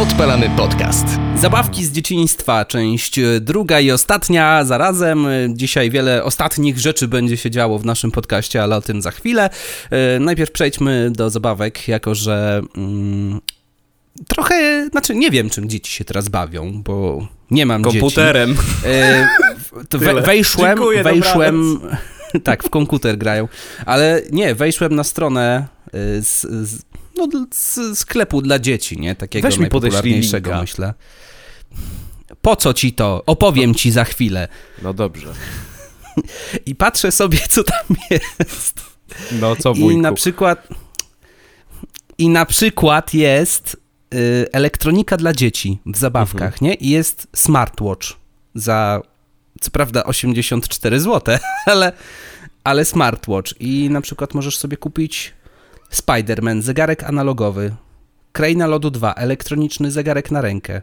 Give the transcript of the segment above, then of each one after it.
Odpalamy podcast. Zabawki z dzieciństwa, część druga i ostatnia zarazem. E, Dzisiaj wiele ostatnich rzeczy będzie się działo w naszym podcaście, ale o tym za chwilę. E, Najpierw przejdźmy do zabawek, jako że mm, trochę, znaczy nie wiem, czym dzieci się teraz bawią, bo nie mam Komputerem. dzieci. E, we, Tyle. wejszłem, Dziękuję, wejszłem, tak, w komputer grają, ale nie, wejszłem na stronę z, z, no, z sklepu dla dzieci, nie, takiego Weź mi najpopularniejszego, linka. myślę. Po co ci to? Opowiem ci za chwilę. No dobrze. I patrzę sobie, co tam jest. No co I wujku? na przykład i na przykład jest y, elektronika dla dzieci w zabawkach, Mhm. nie? I jest smartwatch za co prawda 84 zł, ale ale smartwatch i na przykład możesz sobie kupić Spider-Man, zegarek analogowy, Kraina Lodu 2, elektroniczny zegarek na rękę.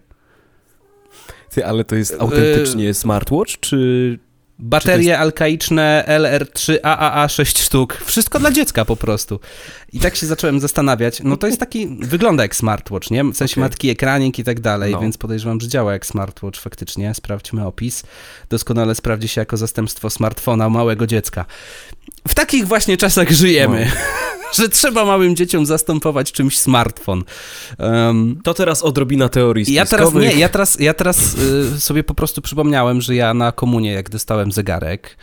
Ty, ale to jest Y, autentycznie smartwatch, czy... Baterie alkaiczne LR3 AAA 6 sztuk. Wszystko dla dziecka po prostu. I tak się zacząłem zastanawiać. No to jest taki, wygląda jak smartwatch, nie? W sensie Okej. ma taki ekranik i tak dalej, No. więc podejrzewam, że działa jak smartwatch faktycznie. Sprawdźmy opis. Doskonale sprawdzi się jako zastępstwo smartfona małego dziecka. W takich właśnie czasach żyjemy, że trzeba małym dzieciom zastępować czymś smartfon. Um, To teraz odrobina teorii ja teraz nie, ja teraz, ja teraz y, sobie po prostu przypomniałem, że ja na komunie, jak dostałem zegarek,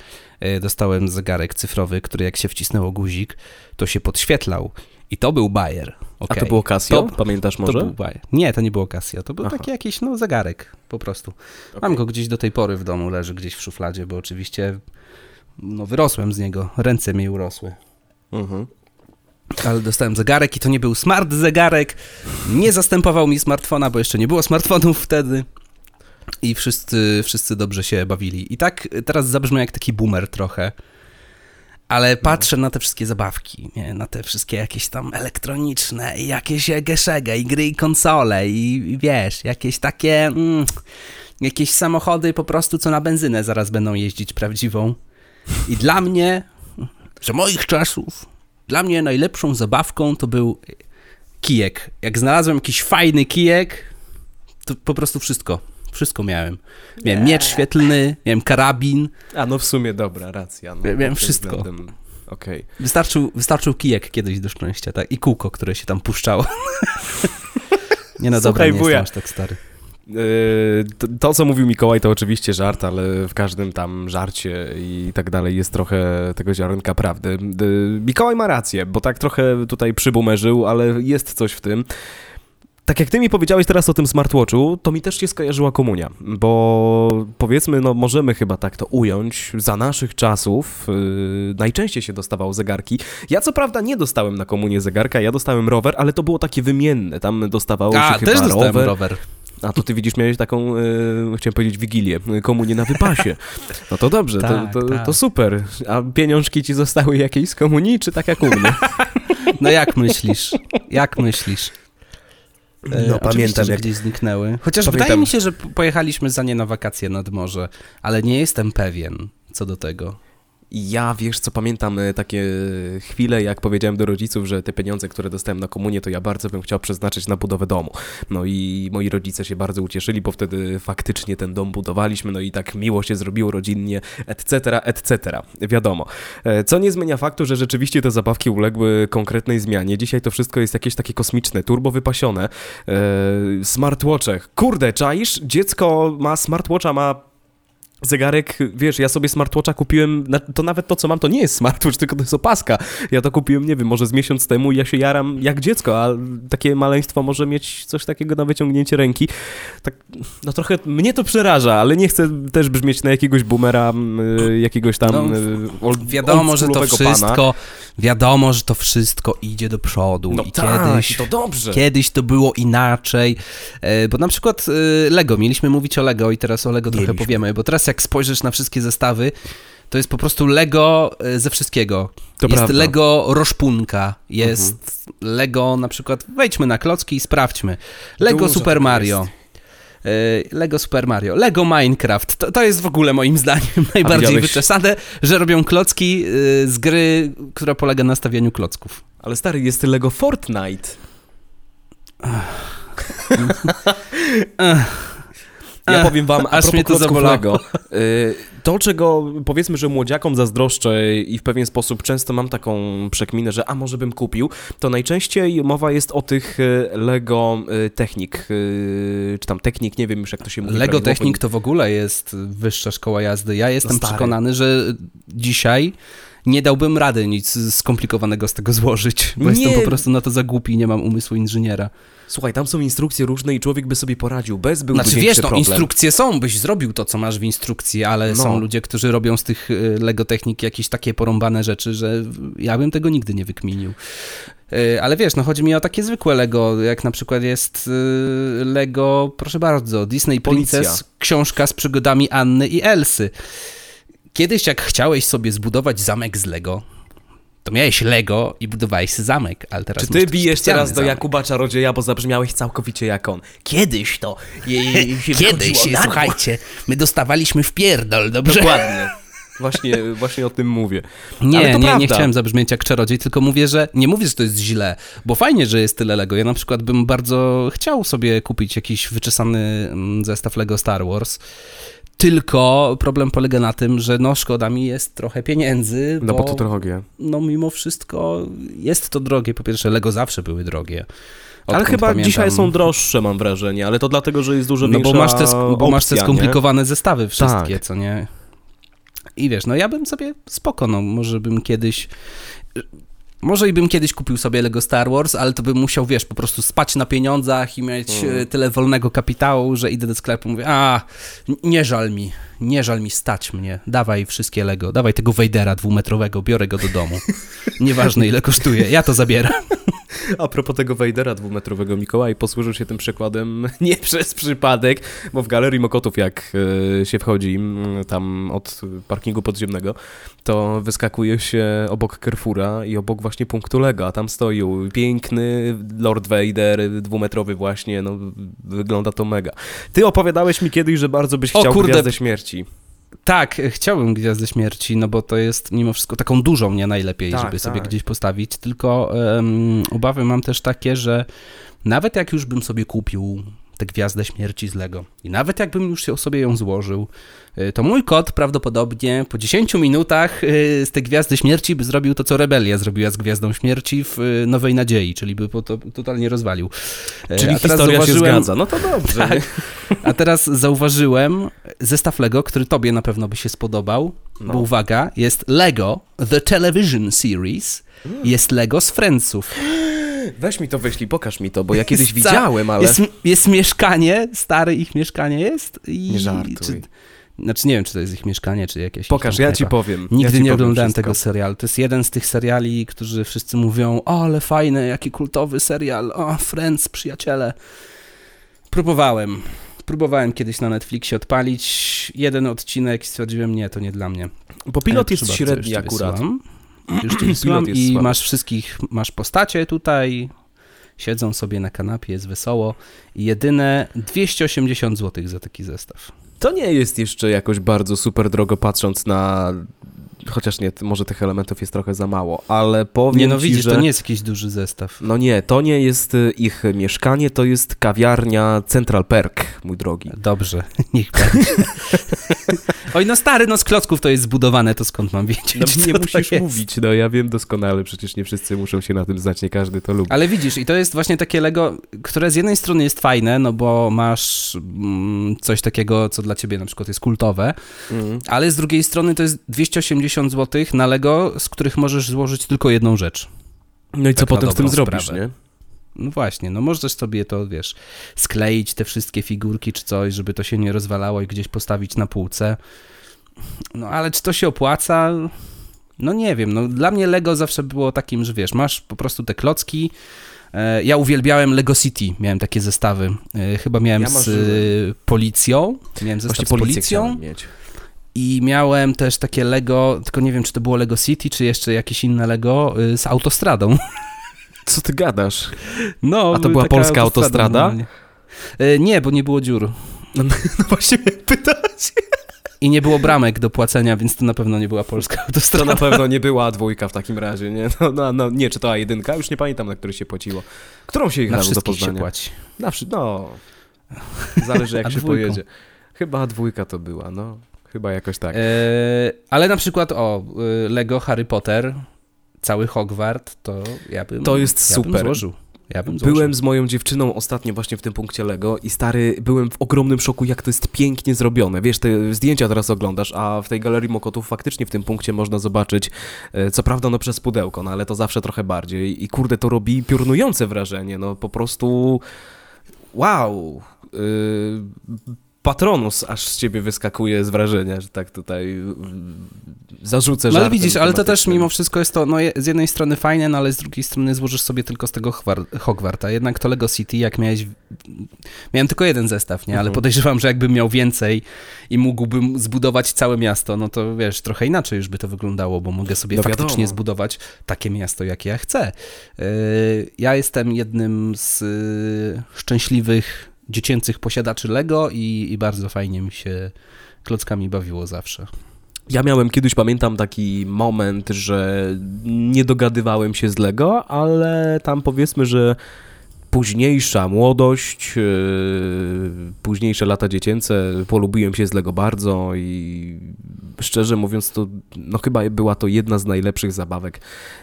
dostałem zegarek cyfrowy, który jak się wcisnęło guzik, to się podświetlał. I to był Bayer. A okej. to było Casio? To- Pamiętasz To może? był Bayer. Nie, to nie było Casio, to był Aha. taki jakiś no, zegarek po prostu. Mam go gdzieś do tej pory w domu, leży gdzieś w szufladzie, bo oczywiście no, wyrosłem z niego, ręce mi urosły. Mhm. Ale dostałem zegarek i to nie był smart zegarek. Nie zastępował mi smartfona, bo jeszcze nie było smartfonów wtedy. I wszyscy, wszyscy dobrze się bawili. I tak teraz zabrzmiał jak taki boomer trochę. Ale patrzę na te wszystkie zabawki, nie? na te wszystkie jakieś tam elektroniczne i jakieś egeszege i gry i konsole i, i wiesz, jakieś takie mm, jakieś samochody po prostu, co na benzynę zaraz będą jeździć prawdziwą. I dla mnie, że moich czasów, dla mnie najlepszą zabawką to był kijek. Jak znalazłem jakiś fajny kijek, to po prostu wszystko. Wszystko miałem. Miałem miecz świetlny, miałem karabin. A no w sumie dobra, racja. No, Miałem wszystko. względem- Okej. Wystarczył, wystarczył kijek kiedyś do szczęścia, tak? I kółko, które się tam puszczało. nie no, dobra, nie jestem aż tak stary. Yy, to, to, co mówił Mikołaj, to oczywiście żart, ale w każdym tam żarcie i tak dalej jest trochę tego ziarenka prawdy. Yy, Mikołaj ma rację, bo tak trochę tutaj przybumerzył, ale jest coś w tym. Tak jak ty mi powiedziałeś teraz o tym smartwatchu, to mi też się skojarzyła komunia, bo powiedzmy, no możemy chyba tak to ująć, za naszych czasów yy, najczęściej się dostawało zegarki. Ja co prawda nie dostałem na komunię zegarka, ja dostałem rower, ale to było takie wymienne, tam dostawało A, się chyba też dostałem rower, rower. a to ty widzisz, miałeś taką, e, chciałem powiedzieć, wigilię, e, komunię na wypasie. No to dobrze, Tak, to, to, tak. to super. A pieniążki ci zostały jakieś z komunii, czy tak jak u mnie? No jak myślisz? Jak myślisz? E, No, pamiętam, że jak- gdzieś zniknęły. Chociaż Pamiętam. wydaje mi się, że pojechaliśmy za nie na wakacje nad morze, ale nie jestem pewien co do tego. Ja, wiesz co, pamiętam e, takie chwile, jak powiedziałem do rodziców, że te pieniądze, które dostałem na komunię, to ja bardzo bym chciał przeznaczyć na budowę domu. No i moi rodzice się bardzo ucieszyli, bo wtedy faktycznie ten dom budowaliśmy, no i tak miło się zrobiło rodzinnie, etc., etc., wiadomo. E, Co nie zmienia faktu, że rzeczywiście te zabawki uległy konkretnej zmianie. Dzisiaj to wszystko jest jakieś takie kosmiczne, turbo wypasione. E, Smartwatche. Kurde, czaisz? Dziecko ma smartwatcha, ma zegarek, wiesz, ja sobie smartwatcha kupiłem, to nawet to, co mam, to nie jest smartwatch, tylko to jest opaska. Ja to kupiłem, nie wiem, może z miesiąc temu i ja się jaram jak dziecko, a takie maleństwo może mieć coś takiego na wyciągnięcie ręki. Tak, no trochę mnie to przeraża, ale nie chcę też brzmieć na jakiegoś boomera, y, jakiegoś tam No, y, old, Wiadomo, że to oldschoolowego pana. Wiadomo, że to wszystko idzie do przodu No i tak, kiedyś, to dobrze. kiedyś to było inaczej, e, bo na przykład e, Lego, mieliśmy mówić o Lego i teraz o Lego trochę Mieliśmy. powiemy, bo teraz jak spojrzysz na wszystkie zestawy, to jest po prostu Lego e, ze wszystkiego. To jest prawda. Lego Roszpunka, jest Lego na przykład, wejdźmy na klocki i sprawdźmy. Lego Dużo Super Mario. E, Lego Super Mario, Lego Minecraft. To, to jest w ogóle moim zdaniem najbardziej widziałeś- wyczesane, że robią klocki y, z gry, która polega na stawianiu klocków. Ale stary, jest Lego Fortnite. Ja powiem wam, a Aż mnie to zabolało. Lego, y, to czego powiedzmy, że młodziakom zazdroszczę i w pewien sposób często mam taką przekminę, że a może bym kupił, to najczęściej mowa jest o tych y, Lego y, Technik, czy tam Technik, nie wiem już jak to się mówi. Lego prawidłowo. Technik to w ogóle jest wyższa szkoła jazdy. Ja jestem No przekonany, że dzisiaj nie dałbym rady nic skomplikowanego z tego złożyć, bo Nie. jestem po prostu na to za głupi i nie mam umysłu inżyniera. Słuchaj, tam są instrukcje różne i człowiek by sobie poradził, bez byłby Znaczy wiesz, no problem. instrukcje są, byś zrobił to, co masz w instrukcji, ale No. są ludzie, którzy robią z tych y, Lego Technik jakieś takie porąbane rzeczy, że ja bym tego nigdy nie wykminił. Y, Ale wiesz, no chodzi mi o takie zwykłe Lego, jak na przykład jest y, Lego, proszę bardzo, Disney Policja. Princess, książka z przygodami Anny i Elsy. Kiedyś jak chciałeś sobie zbudować zamek z Lego, to miałeś Lego i budowałeś zamek, ale teraz Czy ty bijesz teraz do. Jakuba Czarodzieja, bo zabrzmiałeś całkowicie jak on. Kiedyś to jej się Kiedyś, słuchajcie, my dostawaliśmy w pierdol, dobrze? Dokładnie. Właśnie, właśnie o tym mówię. Nie, nie, nie chciałem zabrzmieć jak czarodziej, tylko mówię, że nie mówię, że to jest źle, bo fajnie, że jest tyle Lego. Ja na przykład bym bardzo chciał sobie kupić jakiś wyczesany mm, zestaw Lego Star Wars. Tylko problem polega na tym, że no szkoda mi jest trochę pieniędzy, No bo to drogie. no mimo wszystko jest to drogie. Po pierwsze, Lego zawsze były drogie. Ale chyba pamiętam. dzisiaj są droższe, mam wrażenie, ale to dlatego, że jest dużo No większa bo masz te, bo masz te opcja, skomplikowane zestawy wszystkie, Tak. co nie? I wiesz, no ja bym sobie spoko, no może bym kiedyś... Może i bym kiedyś kupił sobie Lego Star Wars, ale to bym musiał, wiesz, po prostu spać na pieniądzach i mieć e, tyle wolnego kapitału, że idę do sklepu i mówię, a, nie żal mi, nie żal mi stać mnie, dawaj wszystkie Lego, dawaj tego Wejdera dwumetrowego, biorę go do domu. Nieważne ile kosztuje, ja to zabieram. A propos tego Wejdera dwumetrowego, Mikołaj posłużył się tym przykładem nie przez przypadek, bo w Galerii Mokotów jak e, się wchodzi mm, tam od parkingu podziemnego, to wyskakuje się obok Carrefoura i obok właśnie punktu Lego, a tam stoi piękny Lord Vader, dwumetrowy właśnie, no wygląda to mega. Ty opowiadałeś mi kiedyś, że bardzo byś O chciał kurde. Gwiazdę Śmierci. Tak, chciałbym Gwiazdę Śmierci, no bo to jest mimo wszystko taką dużą nie najlepiej, Tak, żeby sobie tak. gdzieś postawić, tylko em, obawy mam też takie, że nawet jak już bym sobie kupił tę Gwiazdę Śmierci z Lego i nawet jakbym już ją- sobie ją złożył, y, to mój kot prawdopodobnie po 10 minutach y, z tej Gwiazdy Śmierci by zrobił to, co Rebelia zrobiła z Gwiazdą Śmierci w y, Nowej Nadziei, czyli by po to totalnie rozwalił. Czyli historia się zgadza. No to dobrze. Tak. a teraz zauważyłem zestaw Lego, który tobie na pewno by się spodobał, No. bo uwaga, jest Lego The Television Series, jest Lego z Friendsów. Weź mi to wyślij, pokaż mi to, bo ja kiedyś Jest widziałem, ale... Jest, jest mieszkanie, stare ich mieszkanie jest i... Nie żartuj. Czy, znaczy nie wiem, czy to jest ich mieszkanie, czy jakieś... Pokaż, ja ci powiem. Nigdy ja ci nie powiem oglądałem wszystko. tego serialu. To jest jeden z tych seriali, którzy wszyscy mówią, o, ale fajny, jaki kultowy serial, o, Friends, przyjaciele. Próbowałem. Próbowałem kiedyś na Netflixie odpalić jeden odcinek i stwierdziłem, nie, to nie dla mnie. Bo pilot E, jest średni akurat. wysyłam. Już ci wysyłam i słaby. masz wszystkich, masz postacie tutaj, siedzą sobie na kanapie, jest wesoło i jedyne 280 zł za taki zestaw. To nie jest jeszcze jakoś bardzo super drogo patrząc na... Chociaż nie, może tych elementów jest trochę za mało, ale powiem Nie no ci, widzisz, że... to nie jest jakiś duży zestaw. No nie, to nie jest y, ich mieszkanie, to jest kawiarnia Central Perk, mój drogi. Dobrze, niech będzie. Oj, no stary, no z klocków to jest zbudowane, to skąd mam wiedzieć, No nie musisz mówić, no ja wiem doskonale, przecież nie wszyscy muszą się na tym znać, nie każdy to lubi. Ale widzisz, i to jest właśnie takie Lego, które z jednej strony jest fajne, no bo masz mm, coś takiego, co dla ciebie na przykład jest kultowe, Mm. ale z drugiej strony to jest 280 zł na Lego, z których możesz złożyć tylko jedną rzecz. No i co Tak na potem z tym zrobisz, sprawę. nie? No właśnie, no możesz sobie to, wiesz, skleić te wszystkie figurki czy coś, żeby to się nie rozwalało i gdzieś postawić na półce. No ale czy to się opłaca? No nie wiem, no dla mnie Lego zawsze było takim, że wiesz, masz po prostu te klocki. E, Ja uwielbiałem Lego City, miałem takie zestawy. E, Chyba miałem Ja z marzyłem. e, policją, miałem zestaw Właśnie z policją. I miałem też takie Lego, tylko nie wiem, czy to było Lego City, czy jeszcze jakieś inne Lego y, z autostradą. Co ty gadasz? No, A to była taka polska autostrada? normalnie. E, Nie, bo nie było dziur. No, no właśnie miałem pytać. I nie było bramek do płacenia, więc to na pewno nie była polska To autostrada. na pewno nie była dwójka w takim razie, nie? No, no, no, nie, czy to była jedynka? Już nie pamiętam, na której się płaciło. Którą się Na jechało do wszystkich się Poznania? płaci. Na no. Zależy jak się pojedzie. Chyba dwójka to była, no. Chyba jakoś tak. E, ale na przykład, o, y, Lego Harry Potter, cały Hogwart, to ja bym... To jest ja super. Bym złożył. Ja bym złożył. Byłem z moją dziewczyną ostatnio właśnie w tym punkcie Lego i stary, byłem w ogromnym szoku, jak to jest pięknie zrobione. Wiesz, te zdjęcia teraz oglądasz, a w tej galerii Mokotów faktycznie w tym punkcie można zobaczyć, e, co prawda no przez pudełko, no ale to zawsze trochę bardziej. I kurde, to robi piorunujące wrażenie, no po prostu wow. Yy, Patronus aż z ciebie wyskakuje z wrażenia, że tak tutaj yy, zarzucę No ale widzisz, ale to też mimo wszystko jest to, no z jednej strony fajne, no ale z drugiej strony złożysz sobie tylko z tego Hogwar- Hogwarta. Jednak to Lego City, jak miałeś... Miałem tylko jeden zestaw, nie? Ale Mhm. podejrzewam, że jakbym miał więcej i mógłbym zbudować całe miasto, no to wiesz, trochę inaczej już by to wyglądało, bo mogę sobie No faktycznie zbudować takie miasto, jakie ja chcę. Yy, Ja jestem jednym z yy, szczęśliwych dziecięcych posiadaczy Lego i, i bardzo fajnie mi się klockami bawiło zawsze. Ja miałem kiedyś, pamiętam, taki moment, że nie dogadywałem się z Lego, ale tam powiedzmy, że późniejsza młodość, yy, późniejsze lata dziecięce, polubiłem się z Lego bardzo i szczerze mówiąc, to no chyba była to jedna z najlepszych zabawek,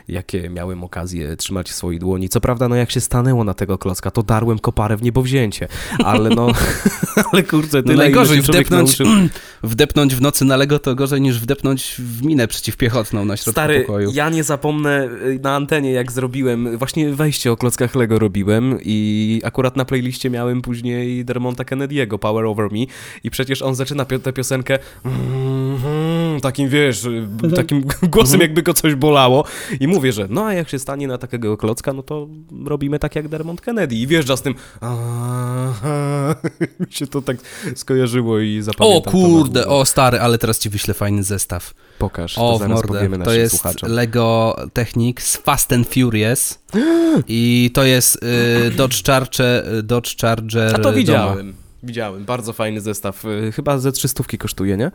jakie miałem okazję trzymać w swojej dłoni. Co prawda, no jak się stanęło na tego klocka, to darłem koparę w niebowzięcie, ale no, ale kurczę, No tyle najgorzej się człowiek wdepnąć, nauczył. wdepnąć w nocy na Lego to gorzej niż wdepnąć w minę przeciwpiechotną na środku Stary, pokoju. ja nie zapomnę y, na antenie, jak zrobiłem, właśnie wejście o klockach Lego robiłem i akurat na playliście miałem później Dermonta Kennedy'ego, Power Over Me i przecież on zaczyna pio- tę piosenkę mm, takim, wiesz, y, takim głosem, jakby go coś bolało i mówię, że no a jak się stanie na takiego klocka, no to robimy tak jak Dermont Kennedy i wjeżdża z tym mi się to tak skojarzyło i O zapamiętam to na kurde, o stary, ale teraz ci wyślę fajny zestaw. Pokaż, to O, zaraz mordę. To jest słuchaczom. Lego Technics Fast and Furious i to jest y, Dodge Charger, Dodge Charger A to Doma. widziałem. Widziałem, bardzo fajny zestaw. Y, Chyba ze 300 kosztuje, nie?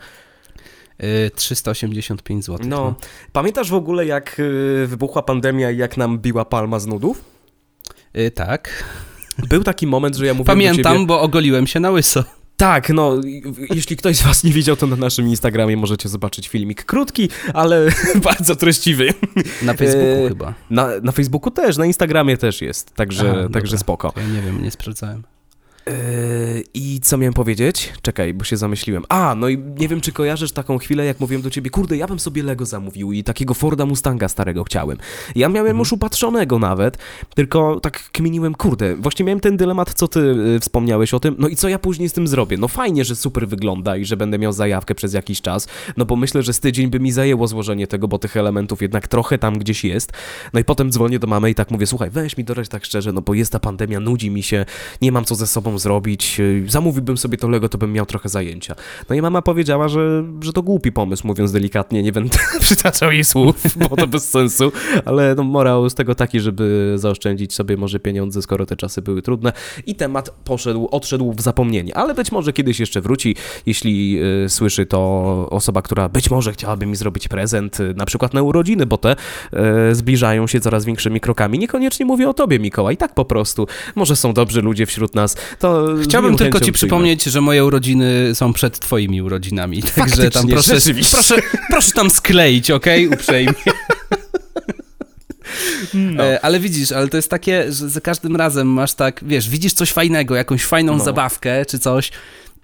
Y, 385 zł. No. Pamiętasz w ogóle, jak wybuchła pandemia i jak nam biła palma z nudów? Tak. Był taki moment, że ja mówiłem Pamiętam, ciebie... bo ogoliłem się na łyso. Tak, no, jeśli ktoś z was nie widział, to na naszym Instagramie możecie zobaczyć filmik krótki, ale bardzo treściwy. Na Facebooku E, chyba. Na, na Facebooku też, na Instagramie też jest, także, Aha, także dobra. spoko. Ja nie wiem, nie sprawdzałem. Yy, I co miałem powiedzieć? Czekaj, bo się zamyśliłem. A, no i nie wiem, czy kojarzysz taką chwilę, jak mówiłem do ciebie, kurde, ja bym sobie Lego zamówił i takiego Forda Mustanga starego chciałem. Ja miałem Mhm. już upatrzonego nawet, tylko tak kminiłem, kurde, właśnie miałem ten dylemat, co ty y, wspomniałeś o tym, no i co ja później z tym zrobię? No fajnie, że super wygląda i że będę miał zajawkę przez jakiś czas, no bo myślę, że z tydzień by mi zajęło złożenie tego, bo tych elementów jednak trochę tam gdzieś jest. No i potem dzwonię do mamy i tak mówię, słuchaj, weź mi dorać tak szczerze, no bo jest ta pandemia, nudzi mi się, nie mam co ze sobą zrobić, yy, zamówiłbym sobie to Lego, to bym miał trochę zajęcia. No i mama powiedziała, że, że to głupi pomysł, mówiąc delikatnie, nie będę przytaczał jej słów, bo to bez sensu, ale no, morał z tego taki, żeby zaoszczędzić sobie może pieniądze, skoro te czasy były trudne i temat poszedł, odszedł w zapomnienie, ale być może kiedyś jeszcze wróci, jeśli y, słyszy to osoba, która być może chciałaby mi zrobić prezent, y, na przykład na urodziny, bo te y, zbliżają się coraz większymi krokami. Niekoniecznie mówię o tobie, Mikołaj, tak po prostu. Może są dobrzy ludzie wśród nas, to z Chciałbym tylko ci przypomnieć, że moje urodziny są przed twoimi urodzinami. Także tam proszę, proszę, proszę tam skleić, okej? Uprzejmie. No. E, Ale widzisz, ale to jest takie, że za każdym razem masz tak, wiesz, widzisz coś fajnego, jakąś fajną No. zabawkę czy coś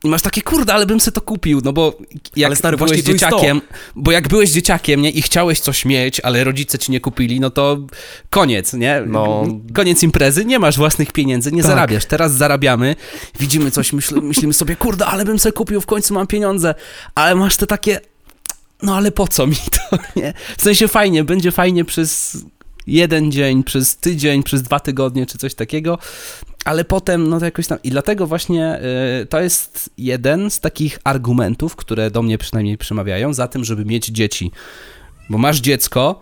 i masz takie, kurde, ale bym se to kupił, no bo jak Ale stary, byłeś dzieciakiem, bo jak byłeś dzieciakiem, nie, i chciałeś coś mieć, ale rodzice ci nie kupili, no to koniec, nie? No. Koniec imprezy, nie masz własnych pieniędzy, nie Tak. zarabiasz. Teraz zarabiamy, widzimy coś, myśl, myślimy sobie, kurde, ale bym sobie kupił, w końcu mam pieniądze, ale masz te takie, no ale po co mi to, nie? W sensie fajnie, będzie fajnie przez jeden dzień, przez tydzień, przez dwa tygodnie, czy coś takiego, ale potem, no to jakoś tam. I dlatego właśnie y, to jest jeden z takich argumentów, które do mnie przynajmniej przemawiają za tym, żeby mieć dzieci. Bo masz dziecko.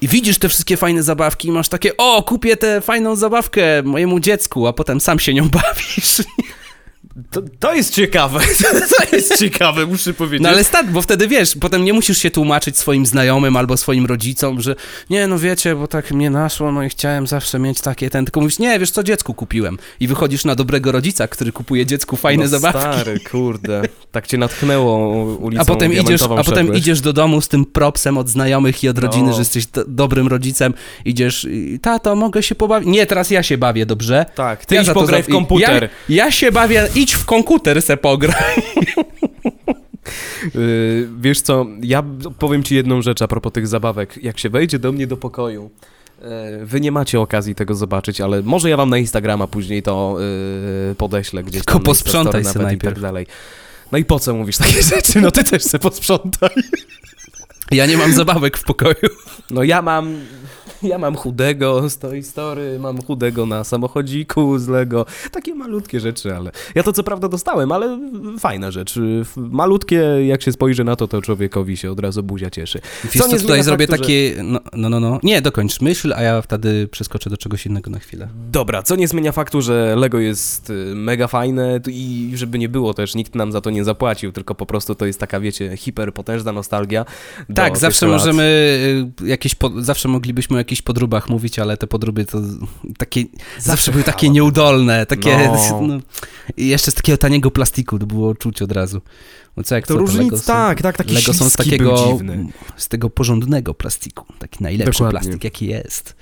I widzisz te wszystkie fajne zabawki i masz takie, o, kupię tę fajną zabawkę mojemu dziecku, a potem sam się nią bawisz. To, to jest ciekawe, to jest ciekawe, muszę powiedzieć. No ale start, bo wtedy wiesz, potem nie musisz się tłumaczyć swoim znajomym albo swoim rodzicom, że nie, no wiecie, bo tak mnie naszło, no i chciałem zawsze mieć takie ten, tylko mówisz, nie, wiesz co, dziecku kupiłem. I wychodzisz na dobrego rodzica, który kupuje dziecku fajne no, zabawki. stary, kurde, tak cię natchnęło ulicą A potem, idziesz, a potem szedłeś. idziesz do domu z tym propsem od znajomych i od rodziny, No. że jesteś do, dobrym rodzicem. Idziesz, i, tato, mogę się pobawić? Nie, teraz ja się bawię, dobrze? Tak, ty Ja idź za to pograj w komputer. Ja, ja się bawię, idź w komputer se pograj. Yy, wiesz co, ja powiem ci jedną rzecz a propos tych zabawek. Jak się wejdzie do mnie do pokoju, yy, wy nie macie okazji tego zobaczyć, ale może ja wam na Instagrama później to yy, podeślę gdzieś Tylko tam. na posprzątaj se nawet i najpierw. tak dalej. No i po co mówisz takie rzeczy? No ty też se posprzątaj. Ja nie mam zabawek w pokoju. No ja mam... Ja mam chudego z Toy Story, mam chudego na samochodziku z Lego. Takie malutkie rzeczy, ale... Ja to co prawda dostałem, ale fajna rzecz. Malutkie, jak się spojrzy na to, to człowiekowi się od razu buzia cieszy. Wiesz Co co, nie tutaj zrobię faktu, takie... No, no, no, no. Nie, dokończ myśl, a ja wtedy przeskoczę do czegoś innego na chwilę. Dobra, co nie zmienia faktu, że Lego jest y, mega fajne i żeby nie było też, nikt nam za to nie zapłacił, tylko po prostu to jest taka, wiecie, hiperpotężna nostalgia. Tak, zawsze lat. możemy y, jakieś, po, zawsze moglibyśmy o jakichś podróbach mówić, ale te podróby to takie, zawsze, były takie nieudolne, takie, No. no. i jeszcze z takiego taniego plastiku, to było czuć od razu. No co, jak To co, różnic, Lego są- tak, tak, taki Lego są z takiego, z tego porządnego plastiku, taki najlepszy Dokładnie. plastik, jaki jest.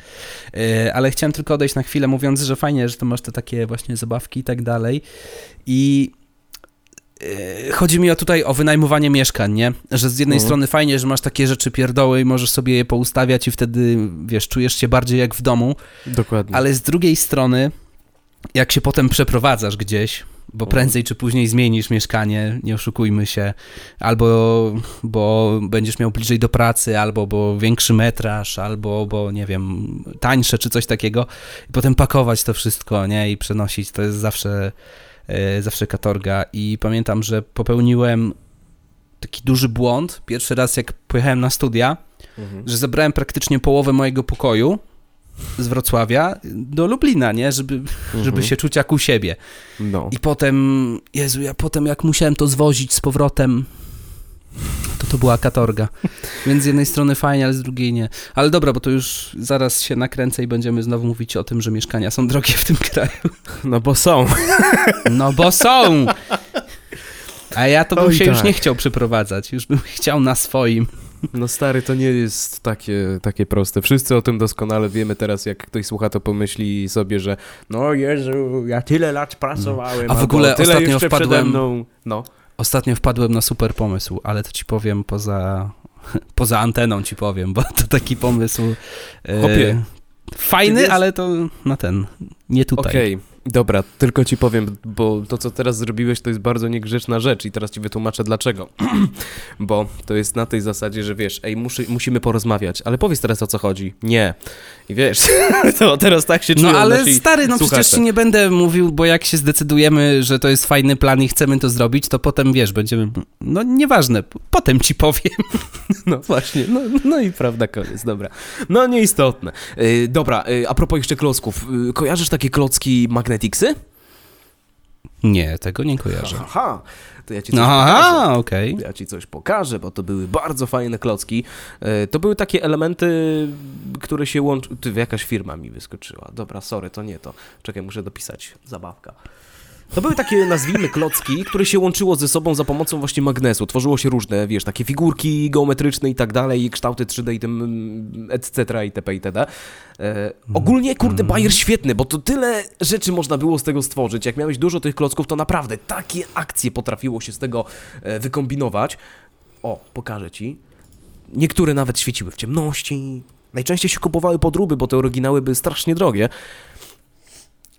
E, Ale chciałem tylko odejść na chwilę, mówiąc, że fajnie, że to masz te takie właśnie zabawki i tak dalej. I chodzi mi o tutaj o wynajmowanie mieszkań, nie? Że z jednej Mhm. strony fajnie, że masz takie rzeczy pierdoły i możesz sobie je poustawiać i wtedy, wiesz, czujesz się bardziej jak w domu, Dokładnie. ale z drugiej strony, jak się potem przeprowadzasz gdzieś, bo prędzej czy później zmienisz mieszkanie, nie oszukujmy się, albo bo będziesz miał bliżej do pracy, albo bo większy metraż, albo bo nie wiem, tańsze czy coś takiego, i potem pakować to wszystko, nie, i przenosić, to jest zawsze, e, zawsze katorga. I pamiętam, że popełniłem taki duży błąd, pierwszy raz jak pojechałem na studia, Mhm. że zabrałem praktycznie połowę mojego pokoju z Wrocławia do Lublina, nie? Żeby, żeby Mhm. się czuć jak u siebie. No. I potem, Jezu, ja potem jak musiałem to zwozić z powrotem, to to była katorga. Więc z jednej strony fajnie, ale z drugiej nie. Ale dobra, bo to już zaraz się nakręcę i będziemy znowu mówić o tym, że mieszkania są drogie w tym kraju. no bo są. No bo są! A ja to bym Oj, się już tak. nie chciał przeprowadzać. Już bym chciał na swoim. No stary, to nie jest takie, takie proste. Wszyscy o tym doskonale wiemy teraz, jak ktoś słucha, to pomyśli sobie, że no Jezu, ja tyle lat pracowałem, A w ogóle ostatnio wpadłem- mną. No. Ostatnio wpadłem na super pomysł, ale to ci powiem poza, poza anteną ci powiem, bo to taki pomysł e, Chłopie, fajny, wiesz- ale to na ten, nie tutaj. Okej, dobra, tylko ci powiem, bo to, co teraz zrobiłeś, to jest bardzo niegrzeczna rzecz i teraz ci wytłumaczę dlaczego. bo to jest na tej zasadzie, że wiesz, ej, muszy, musimy porozmawiać, ale powiedz teraz o co chodzi. Nie. I wiesz, to teraz tak się czują No ale nasi stary, no słuchacze. przecież ci nie będę mówił, bo jak się zdecydujemy, że to jest fajny plan i chcemy to zrobić, to potem wiesz, będziemy, no nieważne, potem ci powiem. No właśnie, no, no i prawda, koniec, dobra. No nieistotne. Yy, dobra, yy, a propos jeszcze klocków, yy, kojarzysz takie klocki Magneticsy? Nie, tego nie kojarzę. Aha, to ja ci coś No, pokażę. aha, okej. Ja ci coś pokażę, bo to były bardzo fajne klocki. E, To były takie elementy, które się łączą. Ty, jakaś firma mi wyskoczyła. Dobra, sorry, to nie to. Czekaj, muszę dopisać. Zabawka. To były takie, nazwijmy, klocki, które się łączyło ze sobą za pomocą właśnie magnesu. Tworzyło się różne, wiesz, takie figurki geometryczne i tak dalej, i kształty 3D i tym mm, etc. itp. itd. E, ogólnie, kurde, bajer świetny, bo to tyle rzeczy można było z tego stworzyć. Jak miałeś dużo tych klocków, to naprawdę takie akcje potrafiło się z tego e, wykombinować. O, pokażę ci. Niektóre nawet świeciły w ciemności. Najczęściej się kupowały podróby, bo te oryginały były strasznie drogie.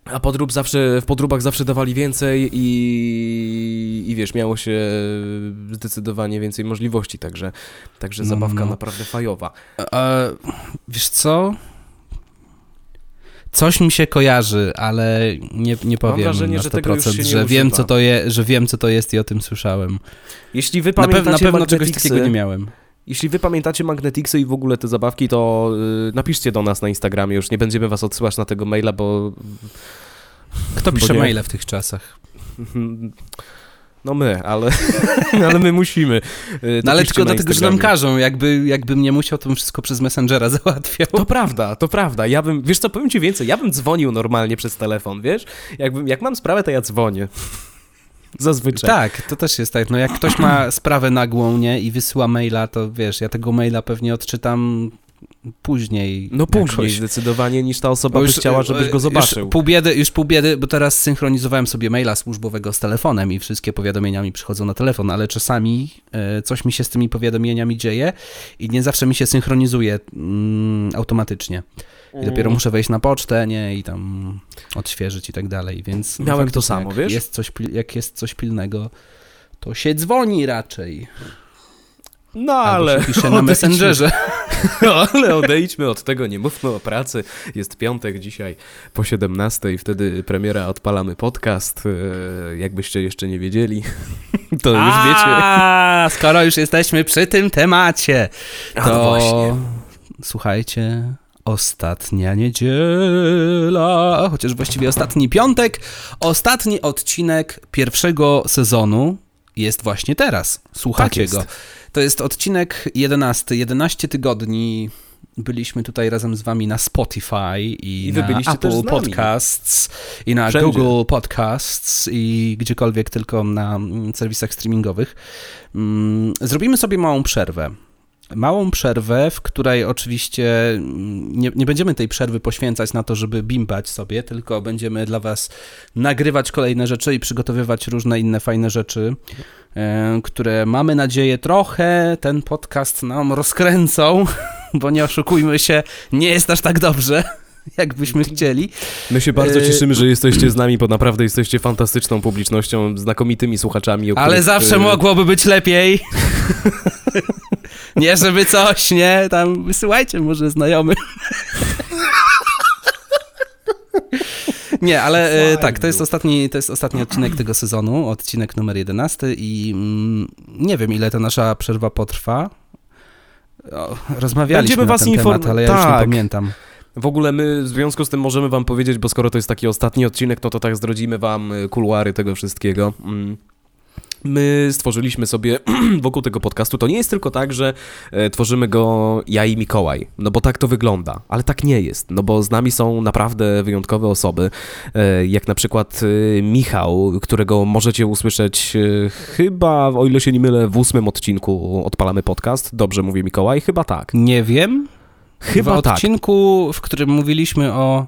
A podrób zawsze, w podróbach zawsze dawali więcej i, i wiesz, miało się zdecydowanie więcej możliwości, także, także No, zabawka no. naprawdę fajowa. A, wiesz co? Coś mi się kojarzy, ale nie, nie powiem wrażenie, na że 100%, tego już się nie że, wiem, używa. co to je, że wiem, co to jest i o tym słyszałem. Jeśli wy Na, na pewno czegoś takiego nie miałem. Jeśli wy pamiętacie Magneticsy i w ogóle te zabawki, to y, napiszcie do nas na Instagramie, już nie będziemy was odsyłać na tego maila, bo Kto Bo pisze nie. maile w tych czasach? No my, ale, ale my musimy. Y, No ale tylko dlatego, że nam każą, jakby, jakbym nie musiał, to bym wszystko przez Messengera załatwiał. To prawda, to prawda. Ja bym, wiesz co, powiem ci więcej, ja bym dzwonił normalnie przez telefon, wiesz? Jakbym, jak mam sprawę, to ja dzwonię. Zazwyczaj. Tak, to też jest tak. No jak ktoś ma sprawę nagłą, nie, i wysyła maila, to wiesz, ja tego maila pewnie odczytam później. No później jakoś. zdecydowanie niż ta osoba Bo by chciała, żebyś go Już zobaczył. pół, biedy, już pół biedy, bo teraz synchronizowałem sobie maila służbowego z telefonem i wszystkie powiadomienia mi przychodzą na telefon, ale czasami e, coś mi się z tymi powiadomieniami dzieje i nie zawsze mi się synchronizuje mm, automatycznie. I dopiero muszę wejść na pocztę, nie, i tam odświeżyć i tak dalej, więc... no, Miałem to samo, jak wiesz? Jest coś, jak jest coś pilnego, to się dzwoni raczej. No Albo ale... się pisze na Messengerze. ale odejdźmy od tego, nie mówmy o pracy. Jest piątek dzisiaj po 17, wtedy premiera odpalamy podcast. E, Jakbyście jeszcze nie wiedzieli, to już wiecie. A, skoro już jesteśmy przy tym temacie, to no właśnie. słuchajcie, ostatnia niedziela, chociaż właściwie ostatni piątek, ostatni odcinek pierwszego sezonu jest właśnie teraz. Słuchacie Tak go. To jest odcinek 11, 11 tygodni. Byliśmy tutaj razem z wami na Spotify i, I na Apple. Podcasts i na Wszędzie. Google Podcasts i gdziekolwiek tylko na mm, serwisach streamingowych. Mm, Zrobimy sobie małą przerwę. Małą przerwę, w której oczywiście mm, nie, nie będziemy tej przerwy poświęcać na to, żeby bimbać sobie, tylko będziemy dla Was nagrywać kolejne rzeczy i przygotowywać różne inne fajne rzeczy, e, które mamy nadzieję trochę ten podcast nam rozkręcą, bo nie oszukujmy się, nie jest aż tak dobrze, jakbyśmy chcieli. My się bardzo E, cieszymy, że jesteście z nami, bo naprawdę jesteście fantastyczną publicznością, znakomitymi słuchaczami. Ale których, zawsze e, mogłoby być lepiej. nie, żeby coś, nie? Tam wysyłajcie może znajomym. Nie, ale e, tak, to jest, ostatni, to jest ostatni odcinek tego sezonu, odcinek numer 11 i mm, nie wiem, ile ta nasza przerwa potrwa. O, rozmawialiśmy Będziemy na ten inform- temat, ale ja już nie tak. pamiętam. W ogóle my w związku z tym możemy wam powiedzieć, bo skoro to jest taki ostatni odcinek, no to tak zdradzimy wam y, kuluary tego wszystkiego. Mm. My stworzyliśmy sobie wokół tego podcastu. To nie jest tylko tak, że e, tworzymy go ja i Mikołaj, no bo tak to wygląda, ale tak nie jest, no bo z nami są naprawdę wyjątkowe osoby, e, jak na przykład e, Michał, którego możecie usłyszeć chyba, o ile się nie mylę, w ósmym odcinku odpalamy podcast. Dobrze mówię Mikołaj? Chyba tak. Nie wiem. Chyba w tak. odcinku, w którym mówiliśmy o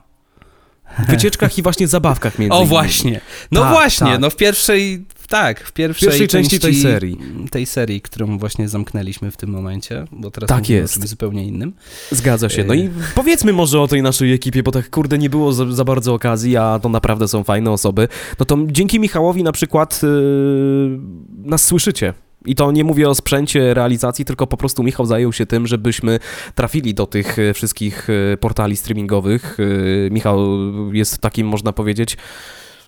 Wycieczkach i właśnie zabawkach między O innymi. właśnie. No Tak, właśnie, tak. no w pierwszej, tak, w pierwszej, pierwszej części tej serii. Tej serii, którą właśnie zamknęliśmy w tym momencie, bo teraz Tak mówimy jest. o zupełnie innym. Zgadza się. No i powiedzmy może o tej naszej ekipie, bo tak kurde nie było za, za bardzo okazji, a to naprawdę są fajne osoby. No to dzięki Michałowi na przykład yy, nas słyszycie. I to nie mówię o sprzęcie realizacji, tylko po prostu Michał zajął się tym, żebyśmy trafili do tych e, wszystkich e, portali streamingowych. E, Michał jest takim, można powiedzieć,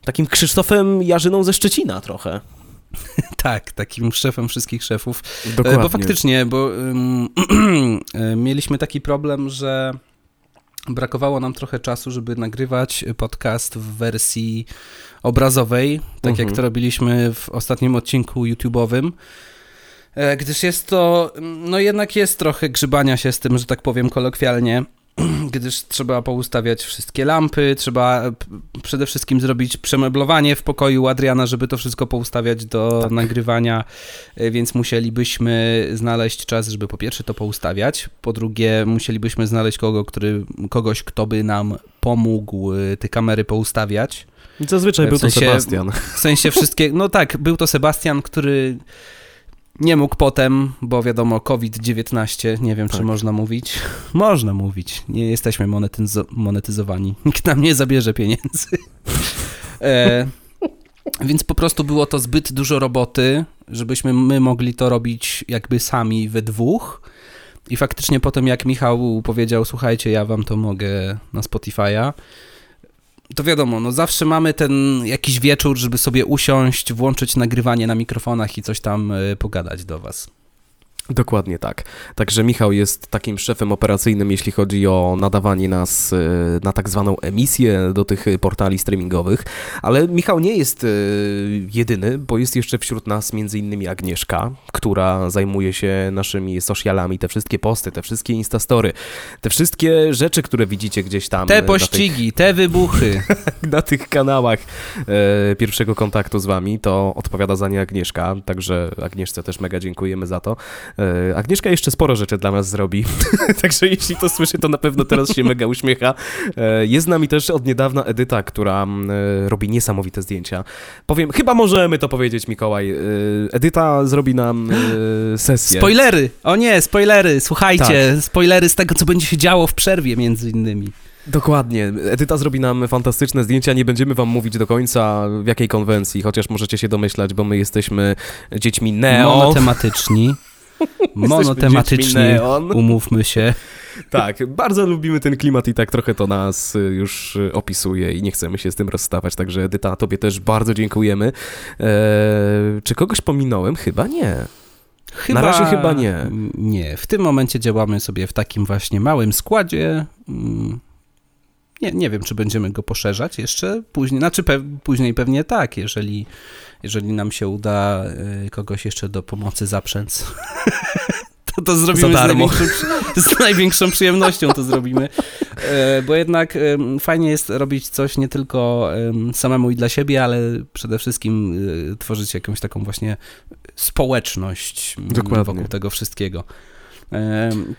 takim Krzysztofem Jarzyną ze Szczecina trochę. Tak, takim szefem wszystkich szefów. Dokładnie. Bo faktycznie, bo mieliśmy taki problem, że brakowało nam trochę czasu, żeby nagrywać podcast w wersji obrazowej, tak Mhm. jak to robiliśmy w ostatnim odcinku YouTube'owym. E, Gdyż jest to, no jednak jest trochę grzybania się z tym, że tak powiem kolokwialnie, gdyż trzeba poustawiać wszystkie lampy, trzeba przede wszystkim zrobić przemeblowanie w pokoju Adriana, żeby to wszystko poustawiać do Tak. nagrywania, e, więc musielibyśmy znaleźć czas, żeby po pierwsze to poustawiać, po drugie musielibyśmy znaleźć kogo, który, kogoś, kto by nam pomógł e, te kamery poustawiać. Zazwyczaj w był to sensie- Sebastian. W sensie wszystkie, no tak, był to Sebastian, który nie mógł potem, bo wiadomo, COVID-19, nie wiem, czy Tak. można mówić. Można mówić, nie jesteśmy monetyzo- monetyzowani, nikt nam nie zabierze pieniędzy. E, więc po prostu było to zbyt dużo roboty, żebyśmy my mogli to robić jakby sami we dwóch. I faktycznie potem jak Michał powiedział, słuchajcie, ja wam to mogę na Spotify'a, to wiadomo, no zawsze mamy ten jakiś wieczór, żeby sobie usiąść, włączyć nagrywanie na mikrofonach i coś tam y, pogadać do was. Dokładnie tak. Także Michał jest takim szefem operacyjnym, jeśli chodzi o nadawanie nas e, na tak zwaną emisję do tych portali streamingowych, ale Michał nie jest e, jedyny, bo jest jeszcze wśród nas między innymi Agnieszka, która zajmuje się naszymi socialami, te wszystkie posty, te wszystkie instastory, te wszystkie rzeczy, które widzicie gdzieś tam. Te pościgi, tych, te wybuchy. na tych kanałach e, pierwszego kontaktu z wami, to odpowiada za nie Agnieszka, także Agnieszce też mega dziękujemy za to. E, Agnieszka jeszcze sporo rzeczy dla nas zrobi, także jeśli to słyszy, to na pewno teraz się mega uśmiecha. E, jest z nami też od niedawna Edyta, która e, robi niesamowite zdjęcia. Powiem, chyba możemy to powiedzieć, Mikołaj. Edyta zrobi nam sesję. Spoilery! O nie, spoilery! Słuchajcie, tak. spoilery z tego, co będzie się działo w przerwie między innymi. Dokładnie. Edyta zrobi nam fantastyczne zdjęcia. Nie będziemy wam mówić do końca w jakiej konwencji, chociaż możecie się domyślać, bo my jesteśmy dziećmi neo. Monotematyczni. Monotematyczni, umówmy się. Tak, bardzo lubimy ten klimat i tak trochę to nas y, już y, opisuje i nie chcemy się z tym rozstawać, także Edyta, tobie też bardzo dziękujemy. Eee, czy kogoś pominąłem? Chyba nie. Chyba, Na razie chyba nie. Nie, w tym momencie działamy sobie w takim właśnie małym składzie. Mm, nie, nie wiem, czy będziemy go poszerzać jeszcze później. Znaczy, pe później pewnie tak, jeżeli, jeżeli nam się uda y, kogoś jeszcze do pomocy zaprzęc. to, to zrobimy z największą, z największą, przyjemnością to zrobimy. E, bo jednak fajnie jest robić coś nie tylko samemu i dla siebie, ale przede wszystkim y, tworzyć jakąś taką właśnie społeczność Dokładnie. wokół tego wszystkiego.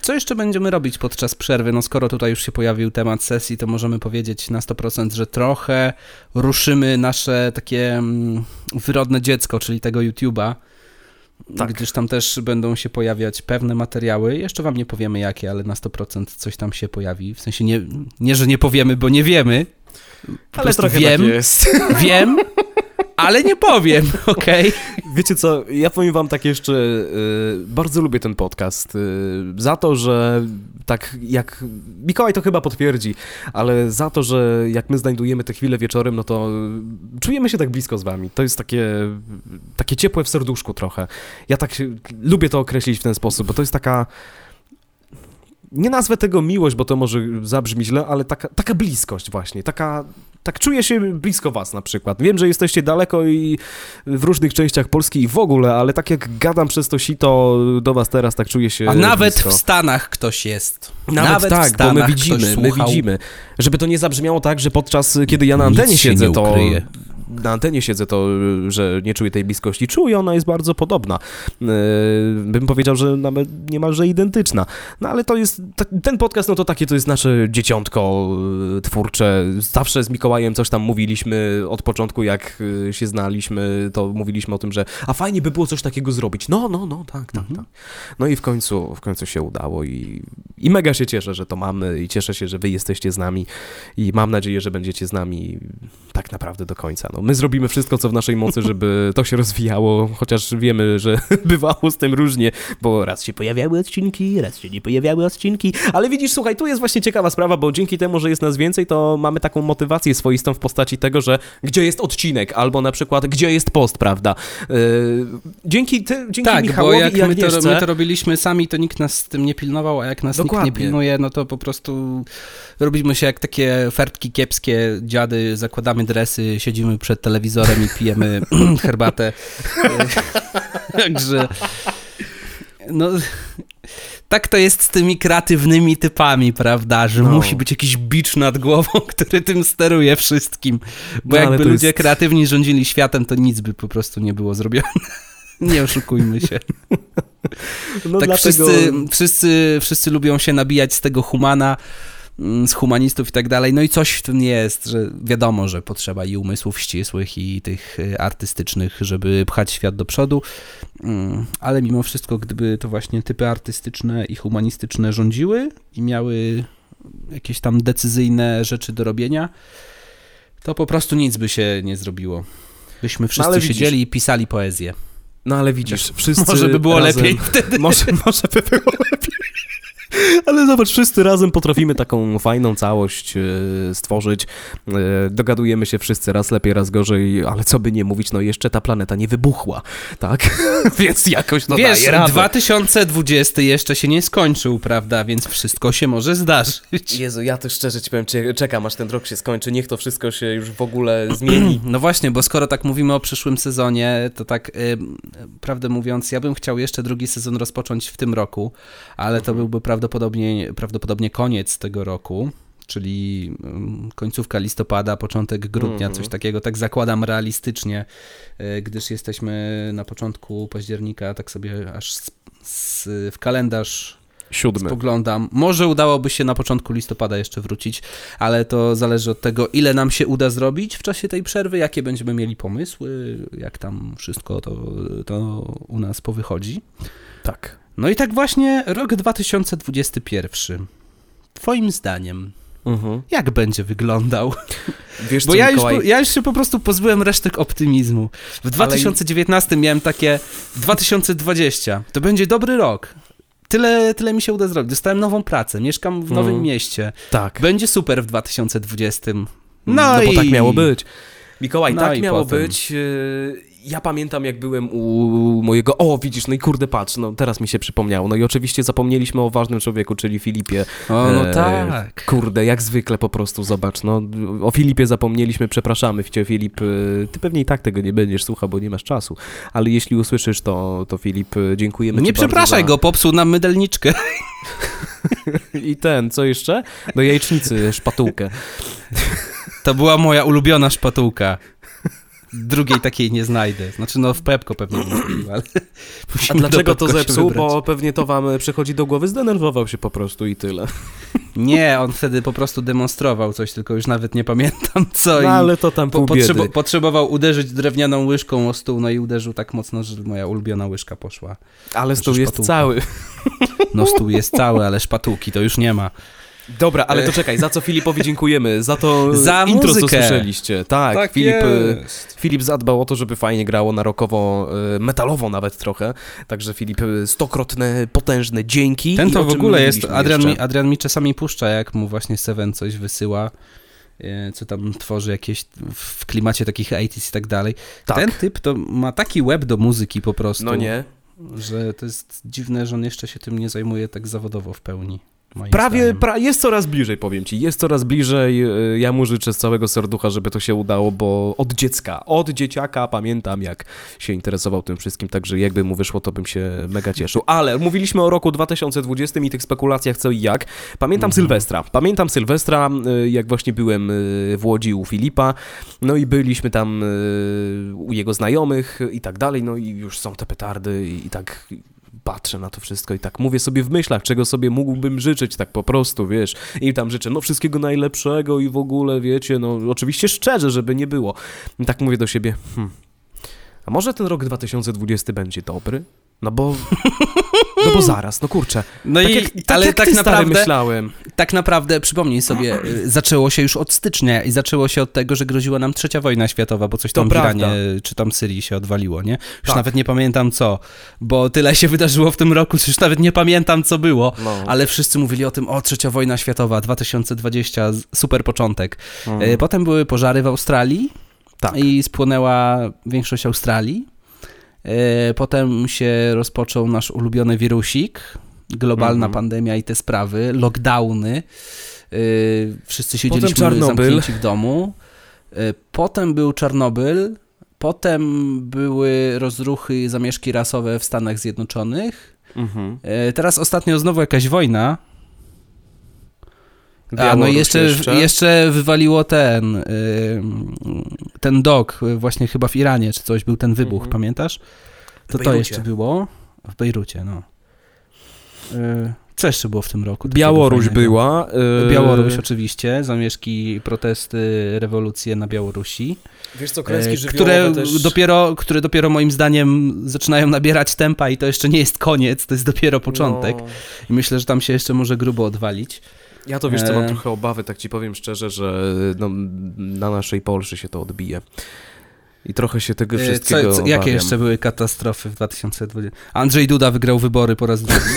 Co jeszcze będziemy robić podczas przerwy? No skoro tutaj już się pojawił temat sesji, to możemy powiedzieć na 100%, że trochę ruszymy nasze takie mm, wyrodne dziecko, czyli tego YouTube'a. Tak. Gdyż tam też będą się pojawiać pewne materiały. Jeszcze wam nie powiemy jakie, ale na 100% coś tam się pojawi. W sensie nie, nie że nie powiemy, bo nie wiemy. Po ale trochę wiem, tak jest. Wiem, ale nie powiem, okej? Okay? Wiecie co, ja powiem wam tak jeszcze, y, bardzo lubię ten podcast y, za to, że tak jak Mikołaj to chyba potwierdzi, ale za to, że jak my znajdujemy te chwile wieczorem, no to czujemy się tak blisko z wami. To jest takie, takie ciepłe w serduszku trochę. Ja tak lubię to określić w ten sposób, bo to jest taka nie nazwę tego miłość, bo to może zabrzmi źle, ale taka, taka bliskość właśnie, taka, tak czuję się blisko was na przykład. Wiem, że jesteście daleko i w różnych częściach Polski i w ogóle, ale tak jak gadam przez to sito do was teraz, tak czuję się A nawet blisko. w Stanach ktoś jest. Nawet, nawet tak, bo my widzimy, my widzimy. Żeby to nie zabrzmiało tak, że podczas, kiedy ja na antenie siedzę, to na antenie siedzę, to że nie czuję tej bliskości. Czuję, ona jest bardzo podobna. E, bym powiedział, że nawet niemalże identyczna. No ale to jest, ten podcast, no to takie to jest nasze dzieciątko e, twórcze. Zawsze z Mikołajem coś tam mówiliśmy od początku, jak e, się znaliśmy, to mówiliśmy o tym, że a fajnie by było coś takiego zrobić. No, no, no, tak, tak, mhm. tak. No i w końcu, w końcu się udało i, i mega się cieszę, że to mamy i cieszę się, że wy jesteście z nami i mam nadzieję, że będziecie z nami tak naprawdę do końca. No. No, my zrobimy wszystko, co w naszej mocy, żeby to się rozwijało, chociaż wiemy, że bywało z tym różnie, bo raz się pojawiały odcinki, raz się nie pojawiały odcinki, ale widzisz, słuchaj, tu jest właśnie ciekawa sprawa, bo dzięki temu, że jest nas więcej, to mamy taką motywację swoistą w postaci tego, że gdzie jest odcinek, albo na przykład gdzie jest post, prawda? Yy, dzięki ty, dzięki tak, Michałowi bo jak i my to, my to robiliśmy sami, to nikt nas z tym nie pilnował, a jak nas Dokładnie. nikt nie pilnuje, no to po prostu robimy się jak takie fertki kiepskie dziady, zakładamy dresy, siedzimy przy przed telewizorem i pijemy herbatę. Także no tak to jest z tymi kreatywnymi typami, prawda, że no. musi być jakiś bicz nad głową, który tym steruje wszystkim. Bo no, jakby ludzie jest... kreatywni rządzili światem, to nic by po prostu nie było zrobione. Nie oszukujmy się. No tak dlatego... wszyscy, wszyscy, wszyscy lubią się nabijać z tego humana, z humanistów i tak dalej. No i coś w tym jest, że wiadomo, że potrzeba i umysłów ścisłych, i tych y, artystycznych, żeby pchać świat do przodu, mm, ale mimo wszystko, gdyby to właśnie typy artystyczne i humanistyczne rządziły i miały jakieś tam decyzyjne rzeczy do robienia, to po prostu nic by się nie zrobiło. Byśmy no wszyscy no, siedzieli i pisali poezję. No ale widzisz, wszyscy Może by było razem... lepiej wtedy. Może, może by było lepiej. Ale zobacz, wszyscy razem potrafimy taką fajną całość e, stworzyć. E, dogadujemy się wszyscy raz lepiej, raz gorzej, ale co by nie mówić, no jeszcze ta planeta nie wybuchła, tak? Więc jakoś to Wiesz, daje radę. 2020 jeszcze się nie skończył, prawda? Więc wszystko się może zdarzyć. Jezu, ja to szczerze ci powiem, czekam aż ten rok się skończy, niech to wszystko się już w ogóle zmieni. No właśnie, bo skoro tak mówimy o przyszłym sezonie, to tak, y, prawdę mówiąc, ja bym chciał jeszcze drugi sezon rozpocząć w tym roku, ale to byłby prawdopodobnie, prawdopodobnie koniec tego roku, czyli ym, końcówka listopada, początek grudnia, Mhm. coś takiego, tak zakładam realistycznie, y, gdyż jesteśmy na początku października, tak sobie aż z, z, w kalendarz Siódmy. spoglądam. Może udałoby się na początku listopada jeszcze wrócić, ale to zależy od tego, ile nam się uda zrobić w czasie tej przerwy, jakie będziemy mieli pomysły, jak tam wszystko to, to u nas powychodzi. Tak. No i tak właśnie rok 2021. Twoim zdaniem, Mhm. jak będzie wyglądał? Wiesz Bo co, ja już, Mikołaj? ja już się po prostu pozbyłem resztek optymizmu. W 2019 miałem takie 2020. To będzie dobry rok. Tyle, tyle mi się uda zrobić. Dostałem nową pracę, mieszkam w nowym Mhm. mieście. Tak. Będzie super w 2020. No, No, i... bo tak miało być. Mikołaj, No tak miało potem. być. Ja pamiętam, jak byłem u mojego. O, widzisz, no i kurde, patrz, no teraz mi się przypomniało. No i oczywiście zapomnieliśmy o ważnym człowieku, czyli Filipie. O, no E, tak. Kurde, jak zwykle po prostu, zobacz, no o Filipie zapomnieliśmy, przepraszamy cię Filip, y, ty pewnie i tak tego nie będziesz słuchał, bo nie masz czasu, ale jeśli usłyszysz to, to Filip, y, dziękujemy Nie przepraszaj bardzo go, popsuł nam mydelniczkę. za... I ten, co jeszcze? Do jajecznicy, szpatułkę. To była moja ulubiona szpatułka. Drugiej takiej nie znajdę. Znaczy, no w Pepko pewnie bym kupił, ale A dlaczego to zepsuł? Bo pewnie to wam przychodzi do głowy, zdenerwował się po prostu i tyle. Nie, on wtedy po prostu demonstrował coś, tylko już nawet nie pamiętam co. No i ale to tam po, potrzebo, potrzebował uderzyć drewnianą łyżką o stół, no i uderzył tak mocno, że moja ulubiona łyżka poszła. Ale stół jest szpatułka. cały. No stół jest cały, ale szpatułki to już nie ma. Dobra, ale to czekaj, za co Filipowi dziękujemy? Za to Za intro, co muzykę. słyszeliście. Tak, Filip, y, jest. Filip zadbał o to, żeby fajnie grało na rokowo, y, metalowo nawet trochę. Także Filip, stokrotne, potężne dzięki. Ten to w ogóle jest, Adrian mi? Adrian mi czasami puszcza, jak mu właśnie Seven coś wysyła, e, co tam tworzy jakieś w klimacie takich 80s i tak dalej. Tak. Ten typ to ma taki web do muzyki po prostu, No nie. że to jest dziwne, że on jeszcze się tym nie zajmuje tak zawodowo w pełni. Prawie, pra, jest coraz bliżej, powiem ci, jest coraz bliżej. y, Ja mu życzę z całego serducha, żeby to się udało, bo od dziecka, od dzieciaka pamiętam, jak się interesował tym wszystkim, także jakby mu wyszło, to bym się mega cieszył. Ale mówiliśmy o roku 2020 i tych spekulacjach co i jak. Pamiętam Mhm. Sylwestra. Pamiętam Sylwestra, y, jak właśnie byłem y, w Łodzi u Filipa, no i byliśmy tam u jego znajomych i tak dalej, no i już są te petardy i tak patrzę na to wszystko i tak mówię sobie w myślach, czego sobie mógłbym życzyć, tak po prostu, wiesz. I tam życzę, no wszystkiego najlepszego i w ogóle, wiecie, no oczywiście szczerze, żeby nie było. I tak mówię do siebie, hmm, a może ten rok 2020 będzie dobry? No bo, no bo zaraz, no kurczę. No tak i, jak, tak ale jak tak ty, stary, naprawdę, myślałem. tak naprawdę, przypomnij sobie, y, zaczęło się już od stycznia i zaczęło się od tego, że groziła nam trzecia wojna światowa, bo coś To tam w prawda. Iranie czy tam Syrii się odwaliło, nie? Już Tak. nawet nie pamiętam co, bo tyle się wydarzyło w tym roku, że już nawet nie pamiętam co było. No. Ale wszyscy mówili o tym, o trzecia wojna światowa, 2020, z- super początek. Mm. Y, Potem były pożary w Australii Tak. i spłonęła większość Australii. Y, Potem się rozpoczął nasz ulubiony wirusik, globalna Mhm. pandemia i te sprawy, lockdowny. Y, Wszyscy siedzieliśmy zamknięci w domu. Y, Potem był Czarnobyl. Potem były rozruchy, zamieszki rasowe w Stanach Zjednoczonych. Mhm. Teraz ostatnio znowu jakaś wojna. A, no Białoruś i jeszcze, jeszcze? wywaliło ten, y, ten dok, y, właśnie chyba w Iranie, czy coś, był ten wybuch, Mhm. pamiętasz? To to jeszcze było? W Bejrucie, no. Y, Co jeszcze było w tym roku? Białoruś fajnego? była. Białoruś oczywiście, zamieszki, protesty, rewolucje na Białorusi, Wiesz co, klęski które żywiołowe też... dopiero, które dopiero moim zdaniem zaczynają nabierać tempa i to jeszcze nie jest koniec, to jest dopiero początek No. i myślę, że tam się jeszcze może grubo odwalić. Ja to wiesz co, mam E. trochę obawy, tak ci powiem szczerze, że no, na naszej Polsce się to odbije. I trochę się tego E, wszystkiego Co, co, jakie obawiam. jeszcze były katastrofy w 2020? Andrzej Duda wygrał wybory po raz drugi.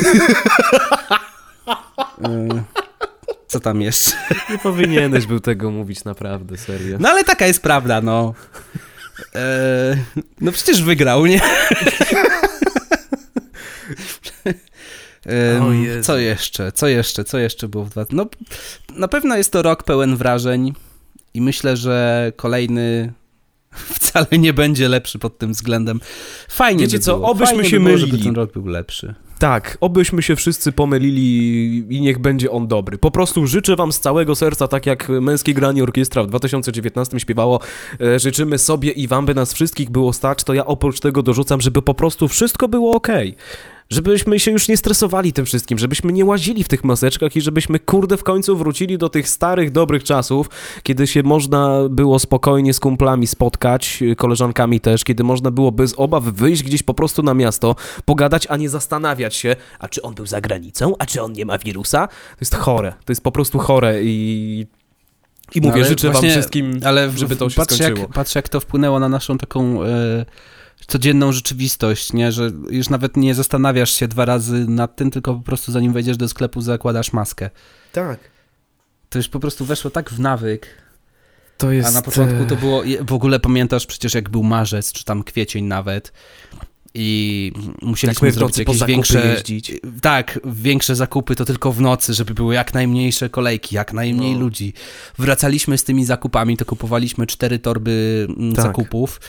E, co tam jeszcze? Nie powinieneś był tego mówić naprawdę, serio. No ale taka jest prawda, no. No przecież wygrał, nie? Co jeszcze? Co jeszcze? Co jeszcze było w dwa... No, na pewno jest to rok pełen wrażeń i myślę, że kolejny wcale nie będzie lepszy pod tym względem. Fajnie Wiecie by co, było. obyśmy Fajnie się by było, żeby mylili. ten rok był lepszy. Tak, obyśmy się wszyscy pomylili i niech będzie on dobry. Po prostu życzę wam z całego serca, tak jak Męskie Granie Orkiestra w 2019 śpiewało, e, życzymy sobie i wam, by nas wszystkich było stać, to ja oprócz tego dorzucam, żeby po prostu wszystko było okej. Żebyśmy się już nie stresowali tym wszystkim, żebyśmy nie łazili w tych maseczkach i żebyśmy kurde w końcu wrócili do tych starych, dobrych czasów, kiedy się można było spokojnie z kumplami spotkać, koleżankami też, kiedy można było bez obaw wyjść gdzieś po prostu na miasto, pogadać, a nie zastanawiać się, a czy on był za granicą, a czy on nie ma wirusa. To jest chore, to jest po prostu chore i... I No, mówię, ale życzę właśnie- wam wszystkim, Ale żeby to się patrz skończyło. jak, patrz jak to wpłynęło na naszą taką e, codzienną rzeczywistość, nie? Że już nawet nie zastanawiasz się dwa razy nad tym, tylko po prostu zanim wejdziesz do sklepu zakładasz maskę. Tak. To już po prostu weszło tak w nawyk, To jest... a na początku to e, było, w ogóle pamiętasz przecież jak był marzec, czy tam kwiecień nawet i musieliśmy w zrobić nocy po jakieś większe, jeździć. tak, większe zakupy to tylko w nocy, żeby były jak najmniejsze kolejki, jak najmniej No. ludzi. Wracaliśmy z tymi zakupami, to kupowaliśmy cztery torby mm, Tak. zakupów.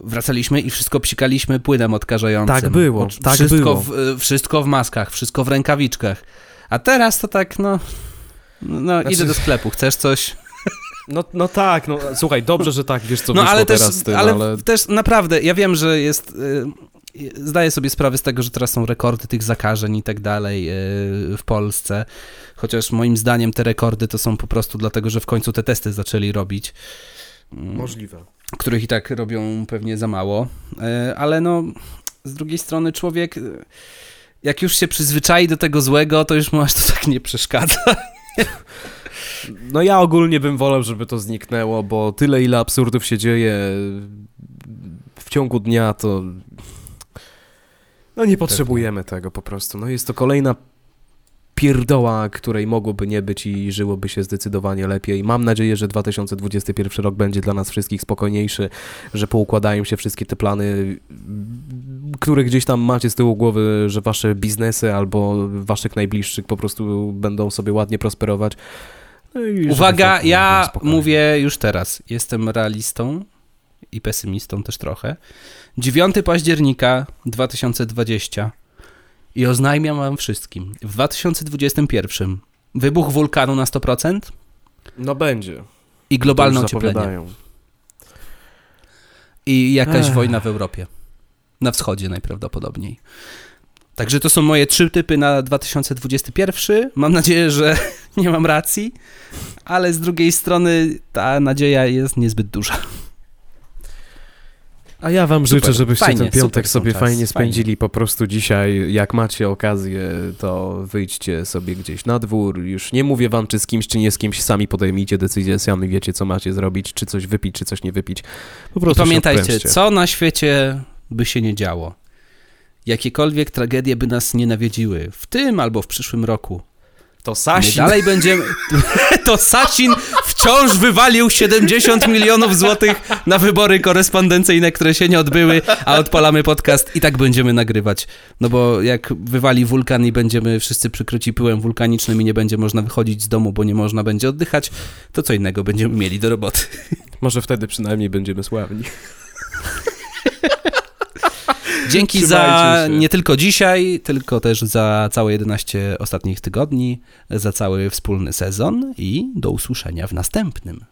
Wracaliśmy i wszystko psikaliśmy płynem odkażającym. Tak było, tak wszystko było. W, y, wszystko w maskach, wszystko w rękawiczkach. A teraz to tak, no... No, Znaczy- idę do sklepu, chcesz coś? No, no tak, no słuchaj, dobrze, że tak, wiesz co No ale też, teraz z tym, ale, ale... też naprawdę, ja wiem, że jest. y, Zdaję sobie sprawę z tego, że teraz są rekordy tych zakażeń i tak dalej y, w Polsce. Chociaż moim zdaniem te rekordy to są po prostu dlatego, że w końcu te testy zaczęli robić. Mm, Możliwe. Których i tak robią pewnie za mało. Y, Ale no, z drugiej strony człowiek. y, Jak już się przyzwyczai do tego złego, to już mu aż to tak nie przeszkadza. No ja ogólnie bym wolał, żeby to zniknęło, bo tyle ile absurdów się dzieje w ciągu dnia, to no nie potrzebujemy tego po prostu. No jest to kolejna pierdoła, której mogłoby nie być i żyłoby się zdecydowanie lepiej. Mam nadzieję, że 2021 rok będzie dla nas wszystkich spokojniejszy, że poukładają się wszystkie te plany, które gdzieś tam macie z tyłu głowy, że wasze biznesy albo waszych najbliższych po prostu będą sobie ładnie prosperować. No Uwaga, ja mówię już teraz. Jestem realistą i pesymistą też trochę. 9 października 2020 i oznajmiam wam wszystkim. W 2021 wybuch wulkanu na 100% No będzie. i globalne ocieplenie. I jakaś Ech. wojna w Europie. Na wschodzie najprawdopodobniej. Także to są moje trzy typy na 2021. Mam nadzieję, że nie mam racji, ale z drugiej strony ta nadzieja jest niezbyt duża. A ja wam Super, życzę, żebyście fajnie, ten piątek sobie czasy, fajnie fajnie. spędzili po prostu dzisiaj. Jak macie okazję, to wyjdźcie sobie gdzieś na dwór. Już nie mówię wam, czy z kimś, czy nie z kimś. Sami podejmijcie decyzję, sami wiecie, co macie zrobić, czy coś wypić, czy coś nie wypić. Po I prostu się pamiętajcie, co na świecie by się nie działo. Jakiekolwiek tragedie by nas nie nawiedziły w tym albo w przyszłym roku. To My Sasin. dalej będziemy. To Sasin wciąż wywalił 70 milionów złotych na wybory korespondencyjne, które się nie odbyły, a odpalamy podcast i tak będziemy nagrywać. No bo jak wywali wulkan i będziemy wszyscy przykryci pyłem wulkanicznym i nie będzie można wychodzić z domu, bo nie można będzie oddychać, to co innego będziemy mieli do roboty. Może wtedy przynajmniej będziemy sławni. Dzięki za się. nie tylko dzisiaj, tylko też za całe 11 ostatnich tygodni, za cały wspólny sezon i do usłyszenia w następnym.